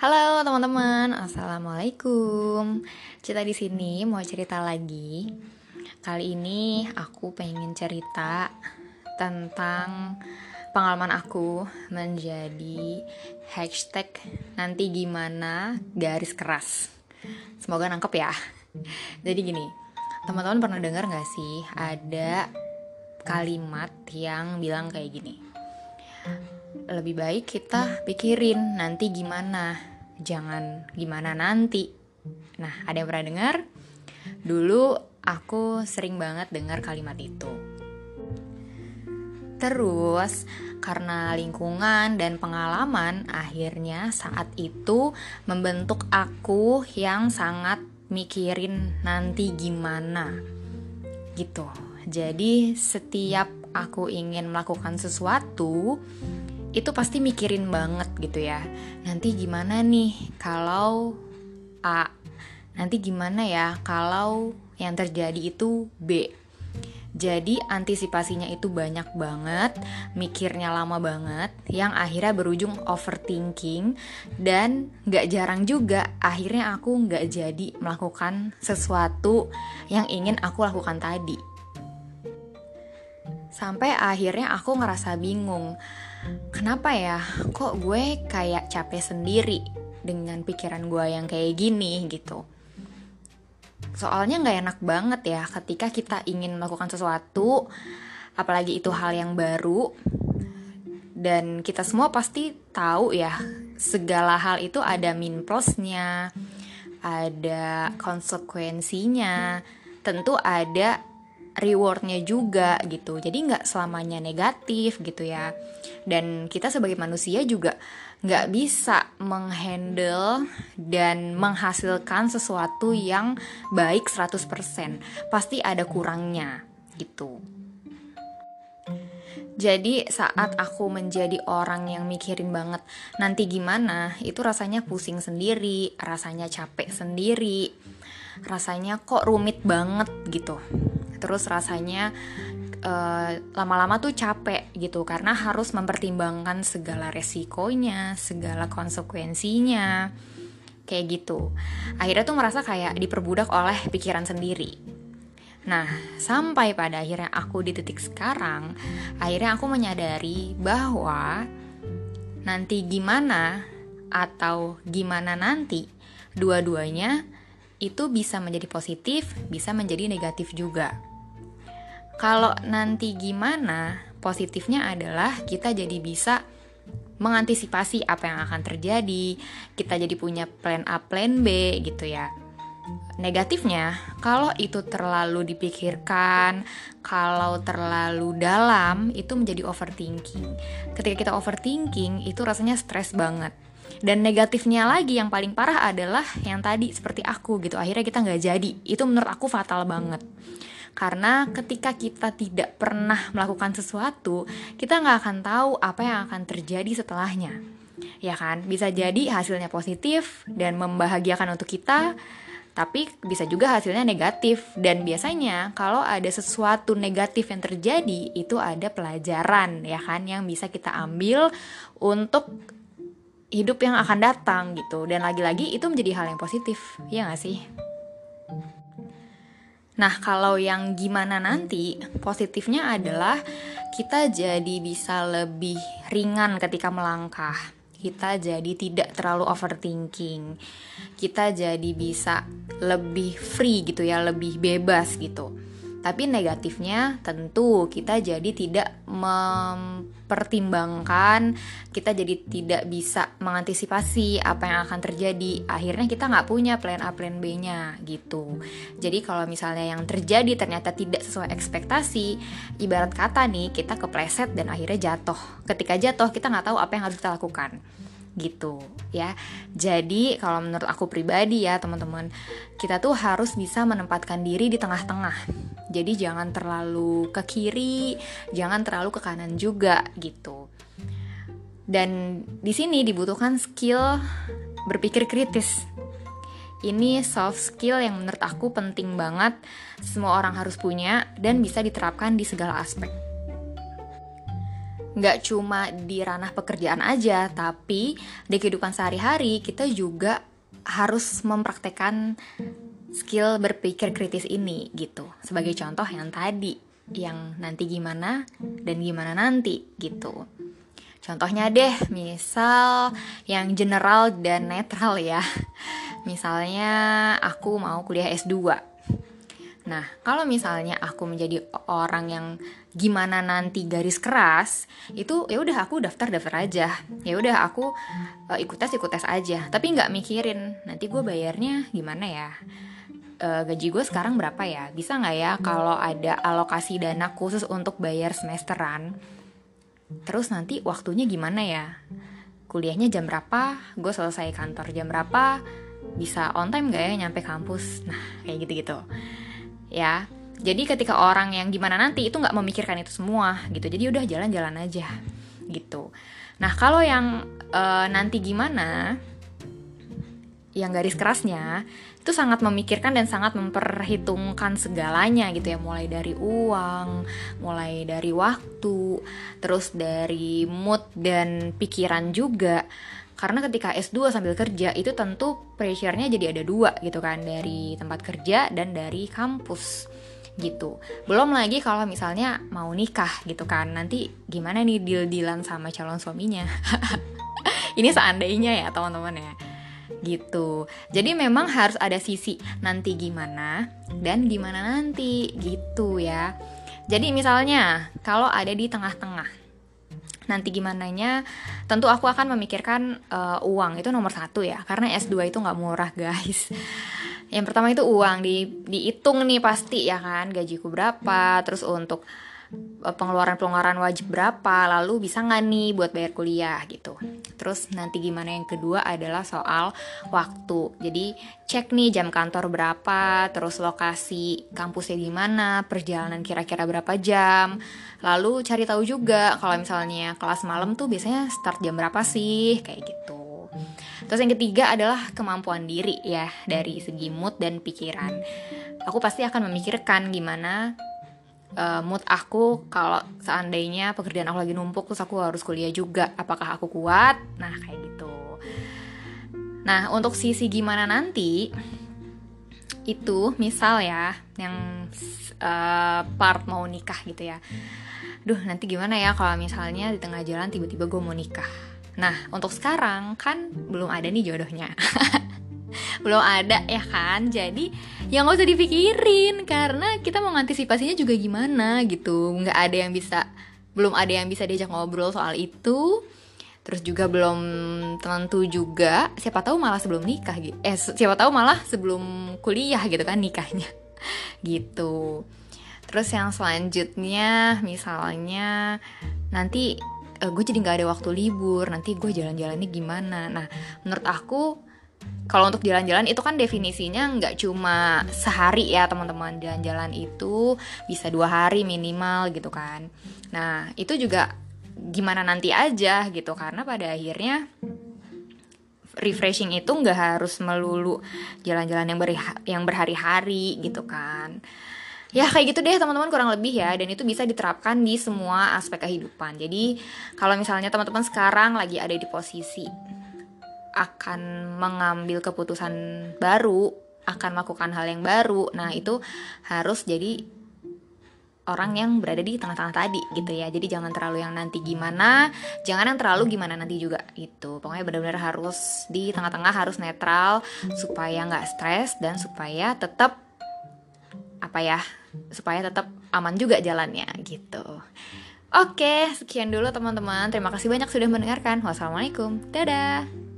Halo teman-teman, assalamualaikum. Cita di sini mau cerita lagi. Kali ini aku pengen cerita tentang pengalaman aku menjadi hashtag nanti gimana garis keras. Semoga nangkep ya. Jadi gini, teman-teman pernah dengar gak sih ada kalimat yang bilang kayak gini? lebih baik kita pikirin nanti gimana jangan gimana nanti. Nah ada yang pernah dengar? Dulu aku sering banget dengar kalimat itu. Terus karena lingkungan dan pengalaman akhirnya saat itu membentuk aku yang sangat mikirin nanti gimana. Gitu. Jadi setiap aku ingin melakukan sesuatu itu pasti mikirin banget gitu ya. Nanti gimana nih kalau A? Nanti gimana ya kalau yang terjadi itu B? Jadi antisipasinya itu banyak banget, mikirnya lama banget, yang akhirnya berujung overthinking dan gak jarang juga akhirnya aku gak jadi melakukan sesuatu yang ingin aku lakukan tadi. Sampai akhirnya aku ngerasa bingung, kenapa ya? Kok gue kayak capek sendiri dengan pikiran gue yang kayak gini gitu? Soalnya nggak enak banget ya ketika kita ingin melakukan sesuatu apalagi itu hal yang baru dan kita semua pasti tahu ya segala hal itu ada min plusnya ada konsekuensinya tentu ada rewardnya juga gitu. Jadi nggak selamanya negatif gitu ya. Dan kita sebagai manusia juga nggak bisa menghandle dan menghasilkan sesuatu yang baik 100% pasti ada kurangnya gitu. Jadi saat aku menjadi orang yang mikirin banget nanti gimana, itu rasanya pusing sendiri, rasanya capek sendiri, rasanya kok rumit banget gitu terus rasanya eh, lama-lama tuh capek gitu karena harus mempertimbangkan segala resikonya, segala konsekuensinya kayak gitu. Akhirnya tuh merasa kayak diperbudak oleh pikiran sendiri. Nah, sampai pada akhirnya aku di titik sekarang, akhirnya aku menyadari bahwa nanti gimana atau gimana nanti, dua-duanya itu bisa menjadi positif, bisa menjadi negatif juga. Kalau nanti gimana, positifnya adalah kita jadi bisa mengantisipasi apa yang akan terjadi, kita jadi punya plan A, plan B gitu ya. Negatifnya, kalau itu terlalu dipikirkan, kalau terlalu dalam, itu menjadi overthinking. Ketika kita overthinking, itu rasanya stres banget. Dan negatifnya lagi yang paling parah adalah yang tadi seperti aku gitu. Akhirnya kita nggak jadi. Itu menurut aku fatal banget. Karena ketika kita tidak pernah melakukan sesuatu, kita nggak akan tahu apa yang akan terjadi setelahnya. Ya kan? Bisa jadi hasilnya positif dan membahagiakan untuk kita, tapi bisa juga hasilnya negatif. Dan biasanya kalau ada sesuatu negatif yang terjadi, itu ada pelajaran ya kan yang bisa kita ambil untuk hidup yang akan datang gitu. Dan lagi-lagi itu menjadi hal yang positif, ya gak sih? Nah, kalau yang gimana nanti, positifnya adalah kita jadi bisa lebih ringan ketika melangkah. Kita jadi tidak terlalu overthinking. Kita jadi bisa lebih free gitu ya, lebih bebas gitu. Tapi negatifnya tentu kita jadi tidak mempertimbangkan, kita jadi tidak bisa mengantisipasi apa yang akan terjadi. Akhirnya kita nggak punya plan A, plan B-nya gitu. Jadi kalau misalnya yang terjadi ternyata tidak sesuai ekspektasi, ibarat kata nih kita kepleset dan akhirnya jatuh. Ketika jatuh kita nggak tahu apa yang harus kita lakukan gitu ya. Jadi kalau menurut aku pribadi ya teman-teman, kita tuh harus bisa menempatkan diri di tengah-tengah. Jadi jangan terlalu ke kiri, jangan terlalu ke kanan juga gitu. Dan di sini dibutuhkan skill berpikir kritis. Ini soft skill yang menurut aku penting banget, semua orang harus punya dan bisa diterapkan di segala aspek. Nggak cuma di ranah pekerjaan aja, tapi di kehidupan sehari-hari kita juga harus mempraktekkan skill berpikir kritis ini gitu. Sebagai contoh yang tadi, yang nanti gimana dan gimana nanti gitu. Contohnya deh, misal yang general dan netral ya. Misalnya aku mau kuliah S2 Nah, kalau misalnya aku menjadi orang yang gimana nanti garis keras, itu ya udah aku daftar-daftar aja. Ya udah aku uh, ikut tes ikut tes aja. Tapi nggak mikirin nanti gue bayarnya gimana ya. Uh, gaji gue sekarang berapa ya? Bisa nggak ya kalau ada alokasi dana khusus untuk bayar semesteran? Terus nanti waktunya gimana ya? Kuliahnya jam berapa? Gue selesai kantor jam berapa? Bisa on time gak ya nyampe kampus? Nah, kayak gitu-gitu ya. Jadi ketika orang yang gimana nanti itu nggak memikirkan itu semua gitu. Jadi udah jalan-jalan aja gitu. Nah kalau yang uh, nanti gimana yang garis kerasnya itu sangat memikirkan dan sangat memperhitungkan segalanya gitu ya. Mulai dari uang mulai dari waktu terus dari mood dan pikiran juga karena ketika S2 sambil kerja itu tentu pressure-nya jadi ada dua gitu kan dari tempat kerja dan dari kampus gitu. Belum lagi kalau misalnya mau nikah gitu kan. Nanti gimana nih deal-dealan sama calon suaminya. Ini seandainya ya teman-teman ya. Gitu. Jadi memang harus ada sisi nanti gimana dan gimana nanti gitu ya. Jadi misalnya kalau ada di tengah-tengah nanti gimana nya tentu aku akan memikirkan uh, uang itu nomor satu ya karena S2 itu nggak murah guys. Yang pertama itu uang di dihitung nih pasti ya kan gajiku berapa terus untuk pengeluaran-pengeluaran wajib berapa, lalu bisa nggak nih buat bayar kuliah gitu. Terus nanti gimana yang kedua adalah soal waktu. Jadi cek nih jam kantor berapa, terus lokasi kampusnya di mana, perjalanan kira-kira berapa jam. Lalu cari tahu juga kalau misalnya kelas malam tuh biasanya start jam berapa sih, kayak gitu. Terus yang ketiga adalah kemampuan diri ya dari segi mood dan pikiran. Aku pasti akan memikirkan gimana uh, mood aku kalau seandainya pekerjaan aku lagi numpuk terus aku harus kuliah juga apakah aku kuat? Nah kayak gitu. Nah untuk sisi gimana nanti itu misal ya yang uh, part mau nikah gitu ya. Duh nanti gimana ya kalau misalnya di tengah jalan tiba-tiba gue mau nikah? Nah untuk sekarang kan belum ada nih jodohnya. Belum ada ya kan? Jadi ya nggak usah dipikirin karena kita mau antisipasinya juga gimana gitu. Nggak ada yang bisa belum ada yang bisa diajak ngobrol soal itu. Terus juga belum tentu juga siapa tahu malah sebelum nikah gitu eh siapa tahu malah sebelum kuliah gitu kan nikahnya. Gitu. Terus yang selanjutnya misalnya nanti uh, gue jadi nggak ada waktu libur nanti gue jalan-jalannya gimana. Nah menurut aku kalau untuk jalan-jalan itu kan definisinya nggak cuma sehari ya teman-teman. Jalan-jalan itu bisa dua hari minimal gitu kan. Nah itu juga gimana nanti aja gitu. Karena pada akhirnya refreshing itu nggak harus melulu jalan-jalan yang ber yang berhari-hari gitu kan. Ya kayak gitu deh teman-teman kurang lebih ya. Dan itu bisa diterapkan di semua aspek kehidupan. Jadi kalau misalnya teman-teman sekarang lagi ada di posisi akan mengambil keputusan baru, akan melakukan hal yang baru. Nah, itu harus jadi orang yang berada di tengah-tengah tadi gitu ya. Jadi jangan terlalu yang nanti gimana, jangan yang terlalu gimana nanti juga itu. Pokoknya benar-benar harus di tengah-tengah harus netral supaya nggak stres dan supaya tetap apa ya? Supaya tetap aman juga jalannya gitu. Oke, sekian dulu teman-teman. Terima kasih banyak sudah mendengarkan. Wassalamualaikum. Dadah.